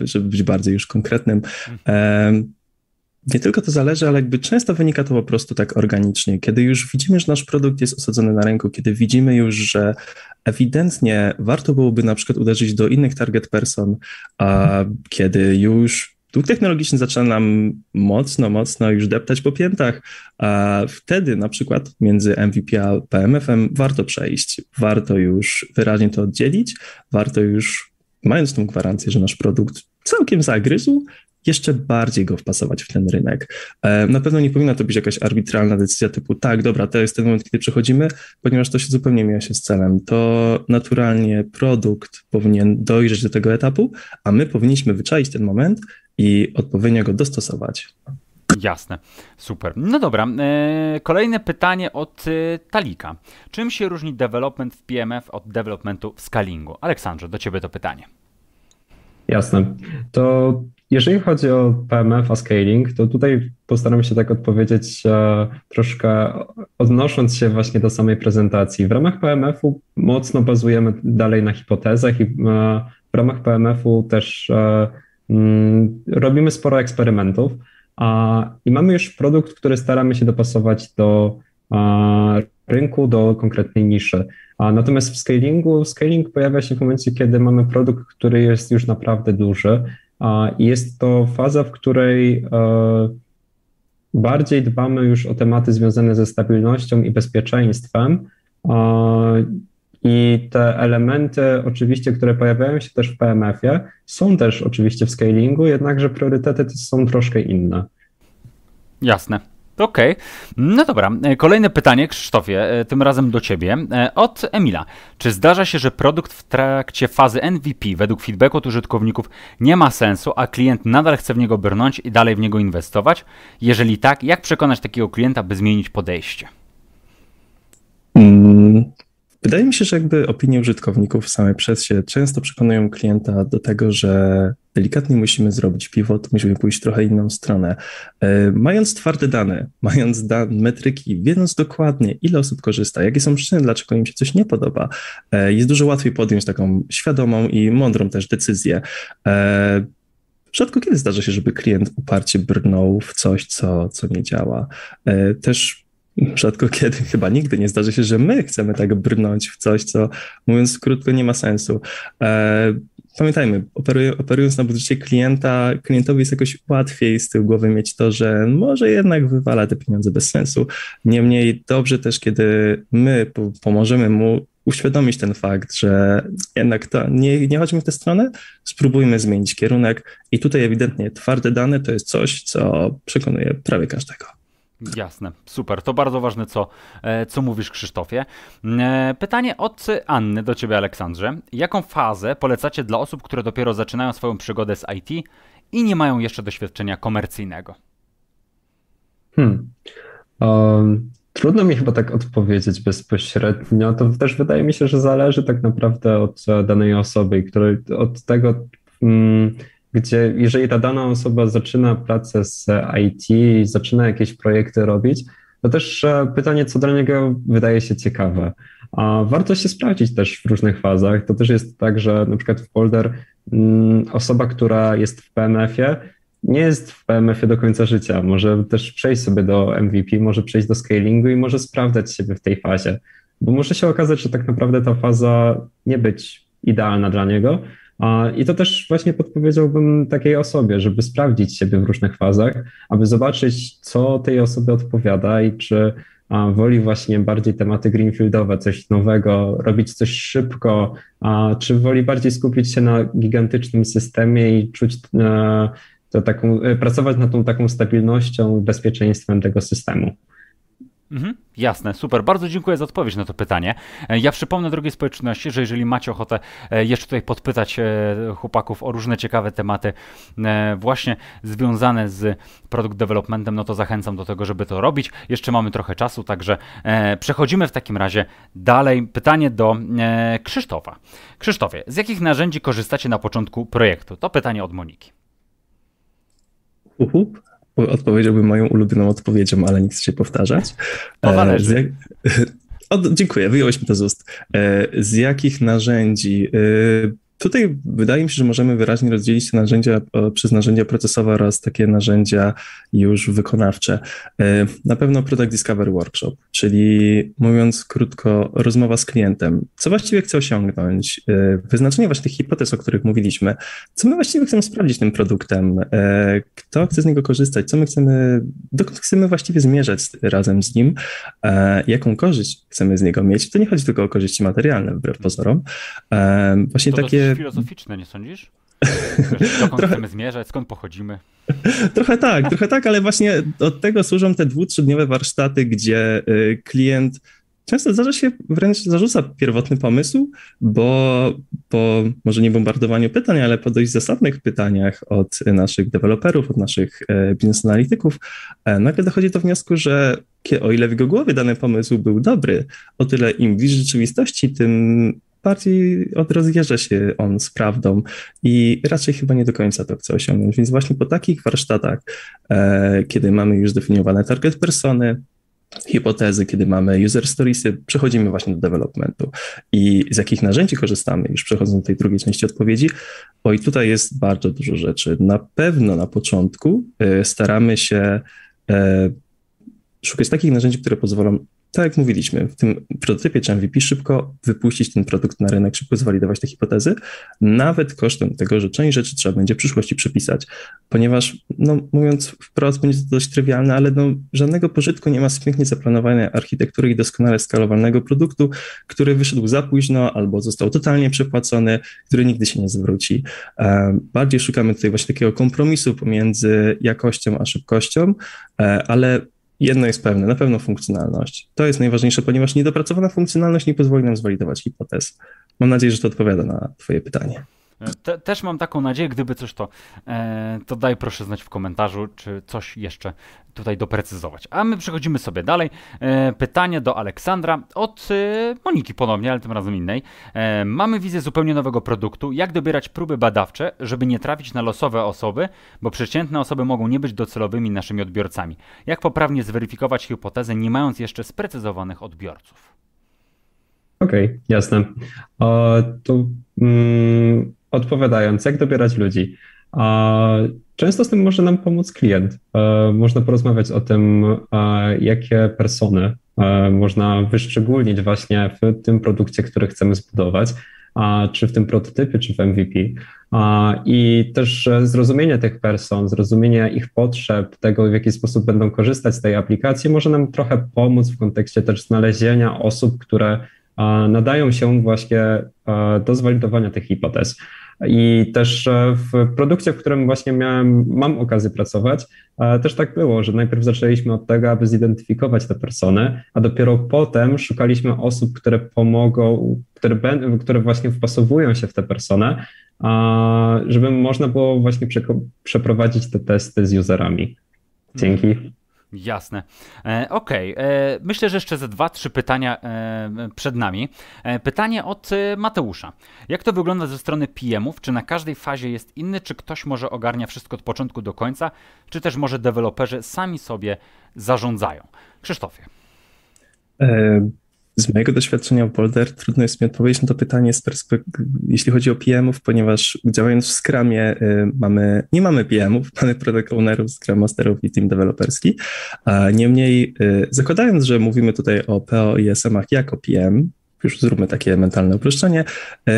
żeby być bardziej już konkretnym, mhm nie tylko to zależy, ale jakby często wynika to po prostu tak organicznie. Kiedy już widzimy, że nasz produkt jest osadzony na rynku, kiedy widzimy już, że ewidentnie warto byłoby na przykład uderzyć do innych target person, a kiedy już dług technologiczny zaczyna nam mocno, mocno już deptać po piętach, a wtedy na przykład między MVP a PMF-em warto przejść, warto już wyraźnie to oddzielić, warto już, mając tą gwarancję, że nasz produkt całkiem zagryzł, jeszcze bardziej go wpasować w ten rynek. E, na pewno nie powinna to być jakaś arbitralna decyzja typu tak, dobra, to jest ten moment, kiedy przechodzimy, ponieważ to się zupełnie mija się z celem. To naturalnie produkt powinien dojrzeć do tego etapu, a my powinniśmy wyczaić ten moment i odpowiednio go dostosować. Jasne, super. No dobra, e, kolejne pytanie od e, Talika. Czym się różni development w PMF od developmentu w scalingu? Aleksandrze, do ciebie to pytanie. Jasne. To jeżeli chodzi o PMF, a scaling, to tutaj postaram się tak odpowiedzieć e, troszkę odnosząc się właśnie do samej prezentacji. W ramach PMF-u mocno bazujemy dalej na hipotezach i e, w ramach PMF-u też e, mm, robimy sporo eksperymentów i mamy już produkt, który staramy się dopasować do rynku, do konkretnej niszy. Natomiast w scalingu, scaling pojawia się w momencie, kiedy mamy produkt, który jest już naprawdę duży jest to faza, w której e, bardziej dbamy już o tematy związane ze stabilnością i bezpieczeństwem. I te elementy, oczywiście, które pojawiają się też w PMF-ie, są też oczywiście w scalingu, jednakże priorytety są troszkę inne. Jasne. Okej. Okay. No dobra, e, kolejne pytanie, Krzysztofie, e, tym razem do Ciebie, e, od Emila. Czy zdarza się, że produkt w trakcie fazy MVP według feedbacku od użytkowników nie ma sensu, a klient nadal chce w niego brnąć i dalej w niego inwestować? Jeżeli tak, jak przekonać takiego klienta, by zmienić podejście? Mm, Wydaje mi się, że jakby opinie użytkowników same przez się często przekonują klienta do tego, że delikatnie musimy zrobić pivot, musimy pójść trochę inną stronę. E, mając twarde dane, mając da metryki, wiedząc dokładnie, ile osób korzysta, jakie są przyczyny, dlaczego im się coś nie podoba, e, jest dużo łatwiej podjąć taką świadomą i mądrą też decyzję. E, rzadko kiedy zdarza się, żeby klient uparcie brnął w coś, co, co nie działa. Też rzadko kiedy, chyba nigdy nie zdarzy się, że my chcemy tak brnąć w coś, co mówiąc krótko nie ma sensu. E, pamiętajmy, operując na budżecie klienta, klientowi jest jakoś łatwiej z tyłu głowy mieć to, że może jednak wywala te pieniądze bez sensu. Niemniej dobrze też, kiedy my pomożemy mu uświadomić ten fakt, że jednak to, nie, nie chodźmy w tę stronę, spróbujmy zmienić kierunek i tutaj ewidentnie twarde dane to jest coś, co przekonuje prawie każdego. Jasne, super. To bardzo ważne, co, e, co mówisz, Krzysztofie. E, pytanie od Anny do Ciebie, Aleksandrze. Jaką fazę polecacie dla osób, które dopiero zaczynają swoją przygodę z IT i nie mają jeszcze doświadczenia komercyjnego? Hmm. Um, trudno mi chyba tak odpowiedzieć bezpośrednio. To też wydaje mi się, że zależy tak naprawdę od danej osoby, której, od tego. Um, gdzie jeżeli ta dana osoba zaczyna pracę z IT, zaczyna jakieś projekty robić, to też e, pytanie, co dla niego wydaje się ciekawe. A warto się sprawdzić też w różnych fazach. To też jest tak, że na przykład w Folder mm, osoba, która jest w PMF-ie, nie jest w PMF-ie do końca życia. Może też przejść sobie do MVP, może przejść do scalingu i może sprawdzać siebie w tej fazie. Bo może się okazać, że tak naprawdę ta faza nie być idealna dla niego. I to też właśnie podpowiedziałbym takiej osobie, żeby sprawdzić siebie w różnych fazach, aby zobaczyć, co tej osobie odpowiada i czy woli właśnie bardziej tematy greenfieldowe, coś nowego, robić coś szybko, czy woli bardziej skupić się na gigantycznym systemie i czuć e, to taką, e, pracować nad tą taką stabilnością, bezpieczeństwem tego systemu. Mhm, jasne, super. Bardzo dziękuję za odpowiedź na to pytanie. E, ja przypomnę drugiej społeczności, że jeżeli macie ochotę e, jeszcze tutaj podpytać e, chłopaków o różne ciekawe tematy właśnie związane z produkt developmentem, no to zachęcam do tego, żeby to robić. Jeszcze mamy trochę czasu, także przechodzimy w takim razie dalej. Pytanie do Krzysztofa. Krzysztofie, z jakich narzędzi korzystacie na początku projektu? To pytanie od Moniki. Uhu odpowiedziałbym moją ulubioną odpowiedzią, ale nie chcę się powtarzać. Zależy. Jak... O, dziękuję, wyjąłeś mi to z ust. E, z jakich narzędzi? E, Tutaj wydaje mi się, że możemy wyraźnie rozdzielić te narzędzia przez narzędzia procesowe oraz takie narzędzia już wykonawcze. E, na pewno Product Discovery Workshop, czyli mówiąc krótko, rozmowa z klientem. Co właściwie chce osiągnąć? E, wyznaczenie właśnie tych hipotez, o których mówiliśmy. Co my właściwie chcemy sprawdzić tym produktem? E, kto chce z niego korzystać? Co my chcemy, dokąd chcemy właściwie zmierzać razem z nim? Jaką korzyść chcemy z niego mieć? To nie chodzi tylko o korzyści materialne, wbrew pozorom. Właśnie to takie filozoficzne, nie sądzisz? dokąd trochę... chcemy zmierzać, skąd pochodzimy? Trochę tak, trochę tak, ale właśnie od tego służą te dwu, trzydniowe warsztaty, gdzie y, klient często zdarza się wręcz zarzuca pierwotny pomysł, bo po może nie bombardowaniu pytań, ale po dość zasadnych pytaniach od naszych deweloperów, od naszych e, biznes analityków, e, nagle dochodzi do wniosku, że o ile w jego głowie dany pomysł był dobry, o tyle im bliżej rzeczywistości, tym bardziej odrozjeżdża się on z prawdą i raczej chyba nie do końca to chce osiągnąć. Więc właśnie po takich warsztatach, e, kiedy mamy już zdefiniowane target persony, hipotezy, kiedy mamy user storiesy, przechodzimy właśnie do developmentu. I z jakich narzędzi korzystamy, już przechodząc do tej drugiej części odpowiedzi, oj, tutaj jest bardzo dużo rzeczy. Na pewno na początku e, staramy się e, szukać takich narzędzi, które pozwolą tak jak mówiliśmy, w tym prototypie czy MVP szybko wypuścić ten produkt na rynek, szybko zwalidować te hipotezy, nawet kosztem tego, że część rzeczy trzeba będzie w przyszłości przepisać, ponieważ, no mówiąc wprost, będzie to dość trywialne, ale no, żadnego pożytku nie ma z pięknie zaplanowanej architektury i doskonale skalowalnego produktu, który wyszedł za późno albo został totalnie przepłacony, który nigdy się nie zwróci. Bardziej szukamy tutaj właśnie takiego kompromisu pomiędzy jakością a szybkością, e, ale Jedno jest pewne, na pewno funkcjonalność. To jest najważniejsze, ponieważ niedopracowana funkcjonalność nie pozwoli nam zwalidować hipotez. Mam nadzieję, że to odpowiada na Twoje pytanie. Te, też mam taką nadzieję, gdyby coś to, e, to daj proszę znać w komentarzu, czy coś jeszcze tutaj doprecyzować. A my przechodzimy sobie dalej. E, pytanie do Aleksandra od e, Moniki ponownie, ale tym razem innej. E, mamy wizję zupełnie nowego produktu. Jak dobierać próby badawcze, żeby nie trafić na losowe osoby, bo przeciętne osoby mogą nie być docelowymi naszymi odbiorcami. Jak poprawnie zweryfikować hipotezę, nie mając jeszcze sprecyzowanych odbiorców? Okej, okay, jasne. To mm, odpowiadając, jak dobierać ludzi. Często z tym może nam pomóc klient. E, można porozmawiać o tym, e, jakie persony e, można wyszczególnić właśnie w tym produkcie, który chcemy zbudować, czy w tym prototypie, czy w MVP. I też zrozumienie tych person, zrozumienie ich potrzeb, tego w jaki sposób będą korzystać z tej aplikacji, może nam trochę pomóc w kontekście też znalezienia osób, które nadają się właśnie do zwalidowania tych hipotez. I też e, w produkcie, w którym właśnie miałem, mam okazję pracować, e, też tak było, że najpierw zaczęliśmy od tego, aby zidentyfikować te persony, a dopiero potem szukaliśmy osób, które pomogą, które, które właśnie wpasowują się w tę personę, żeby można było właśnie przeprowadzić te testy z userami. Dzięki. Jasne. E, Okej, okay. E, myślę, że jeszcze ze dwa, trzy pytania e, przed nami. E, pytanie od e, Mateusza. Jak to wygląda ze strony PM-ów? Czy na każdej fazie jest inny? Czy ktoś może ogarnia wszystko od początku do końca? Czy też może deweloperzy sami sobie zarządzają? Krzysztofie. E, z mojego doświadczenia w Boulder trudno jest mi odpowiedzieć na to pytanie jeśli chodzi o PM-ów, ponieważ działając w Scrumie y, mamy, nie mamy PM-ów, mamy product ownerów, Scrum Masterów i team developerski, a niemniej y, zakładając, że mówimy tutaj o PO i SM-ach jako PM, już zróbmy takie mentalne uproszczenie, y,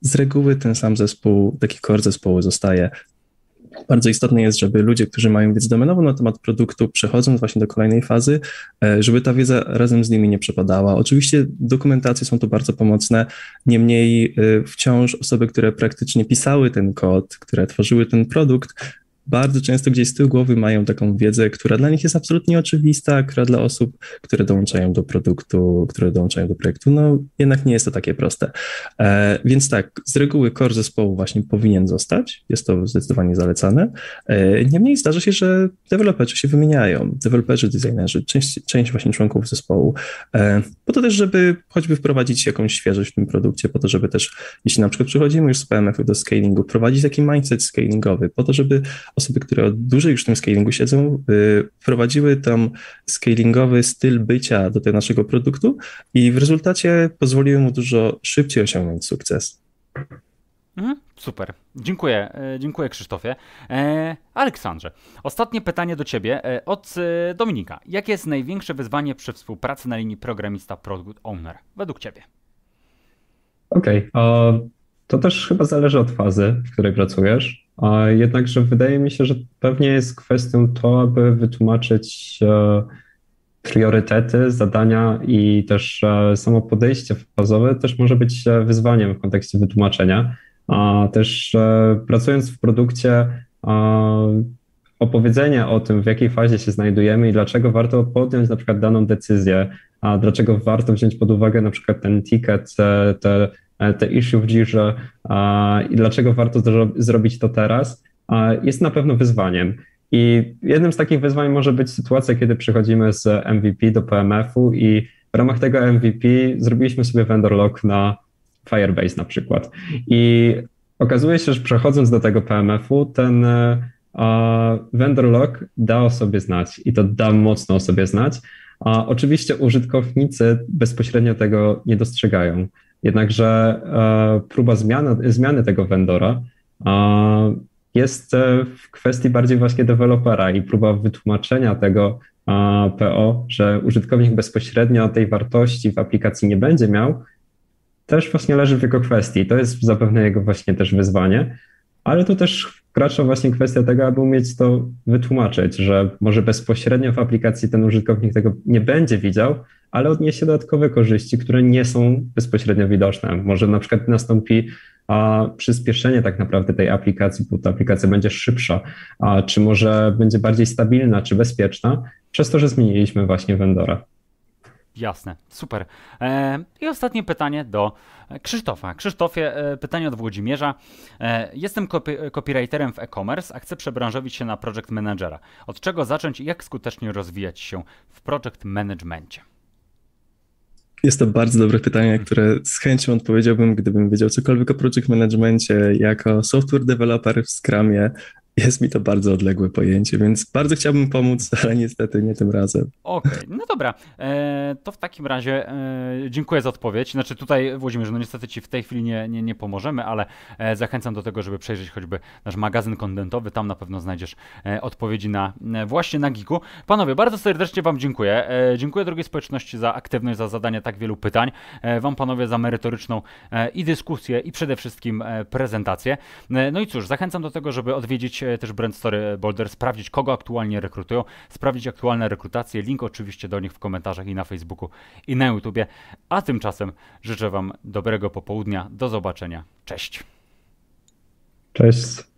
z reguły ten sam zespół, taki core zespołu zostaje bardzo istotne jest, żeby ludzie, którzy mają wiedzę domenową na temat produktu, przechodząc właśnie do kolejnej fazy, e, żeby ta wiedza razem z nimi nie przepadała. Oczywiście dokumentacje są tu bardzo pomocne, niemniej e, wciąż osoby, które praktycznie pisały ten kod, które tworzyły ten produkt, bardzo często gdzieś z tyłu głowy mają taką wiedzę, która dla nich jest absolutnie oczywista, która dla osób, które dołączają do produktu, które dołączają do projektu, no jednak nie jest to takie proste. E, więc tak, z reguły core zespołu właśnie powinien zostać, jest to zdecydowanie zalecane. E, niemniej zdarza się, że deweloperzy się wymieniają, deweloperzy, designerzy, część, część właśnie członków zespołu, e, po to też, żeby choćby wprowadzić jakąś świeżość w tym produkcie, po to, żeby też, jeśli na przykład przychodzimy już z PMF-u do scalingu, wprowadzić taki mindset scalingowy, po to, żeby osoby, które od dłużej już w tym scalingu siedzą, y, wprowadziły tam scalingowy styl bycia do tego naszego produktu i w rezultacie pozwoliły mu dużo szybciej osiągnąć sukces. Mhm, super. Dziękuję, e, dziękuję Krzysztofie. E, Aleksandrze, ostatnie pytanie do Ciebie e, od Dominika. Jakie jest największe wyzwanie przy współpracy na linii programista-product owner według Ciebie? Okej, okay. to też chyba zależy od fazy, w której pracujesz. Jednakże wydaje mi się, że pewnie jest kwestią to, aby wytłumaczyć e, priorytety, zadania i też e, samo podejście fazowe też może być e, wyzwaniem w kontekście wytłumaczenia. A też pracując w produkcie, opowiedzenie o tym, w jakiej fazie się znajdujemy i dlaczego warto podjąć na przykład daną decyzję, a dlaczego warto wziąć pod uwagę na przykład ten ticket, te te issue w Jirze i dlaczego warto zrobić to teraz, jest na pewno wyzwaniem. I jednym z takich wyzwań może być sytuacja, kiedy przychodzimy z MVP do PMF-u i w ramach tego MVP zrobiliśmy sobie vendor lock na Firebase na przykład. I okazuje się, że przechodząc do tego PMF-u, ten vendor lock da o sobie znać i to da mocno o sobie znać. A oczywiście użytkownicy bezpośrednio tego nie dostrzegają. Jednakże e, próba zmiany, zmiany tego vendora jest e, w kwestii bardziej właśnie dewelopera i próba wytłumaczenia tego PO, że użytkownik bezpośrednio tej wartości w aplikacji nie będzie miał, też właśnie leży w jego kwestii. To jest zapewne jego właśnie też wyzwanie, ale tu też wkracza właśnie kwestia tego, aby umieć to wytłumaczyć, że może bezpośrednio w aplikacji ten użytkownik tego nie będzie widział, ale odniesie dodatkowe korzyści, które nie są bezpośrednio widoczne. Może na przykład nastąpi a, przyspieszenie tak naprawdę tej aplikacji, bo ta aplikacja będzie szybsza, a, czy może będzie bardziej stabilna, czy bezpieczna, przez to, że zmieniliśmy właśnie vendora. Jasne, super. E, I ostatnie pytanie do Krzysztofa. Krzysztofie, e, pytanie od Włodzimierza. E, jestem copywriterem w e-commerce, a chcę przebranżowić się na project managera. Od czego zacząć i jak skutecznie rozwijać się w project managemencie? Jest to bardzo dobre pytanie, które z chęcią odpowiedziałbym, gdybym wiedział cokolwiek o project managemencie. Jako software developer w Scrumie jest mi to bardzo odległe pojęcie, więc bardzo chciałbym pomóc, ale niestety nie tym razem. Okej, okay, no dobra. E, to w takim razie e, dziękuję za odpowiedź. Znaczy tutaj, Włodzimierz, no niestety ci w tej chwili nie, nie, nie pomożemy, ale e, zachęcam do tego, żeby przejrzeć choćby nasz magazyn kontentowy. Tam na pewno znajdziesz e, odpowiedzi na e, właśnie na Giku. Panowie, bardzo serdecznie Wam dziękuję. E, dziękuję drugiej społeczności za aktywność, za zadanie tak wielu pytań. Wam, panowie, za merytoryczną i dyskusję, i przede wszystkim prezentację. no i cóż, zachęcam do tego, żeby odwiedzić też Brand Story Boulder, sprawdzić kogo aktualnie rekrutują, sprawdzić aktualne rekrutacje, link oczywiście do nich w komentarzach i na Facebooku i na YouTubie. A tymczasem życzę Wam dobrego popołudnia, do zobaczenia, cześć. Cześć.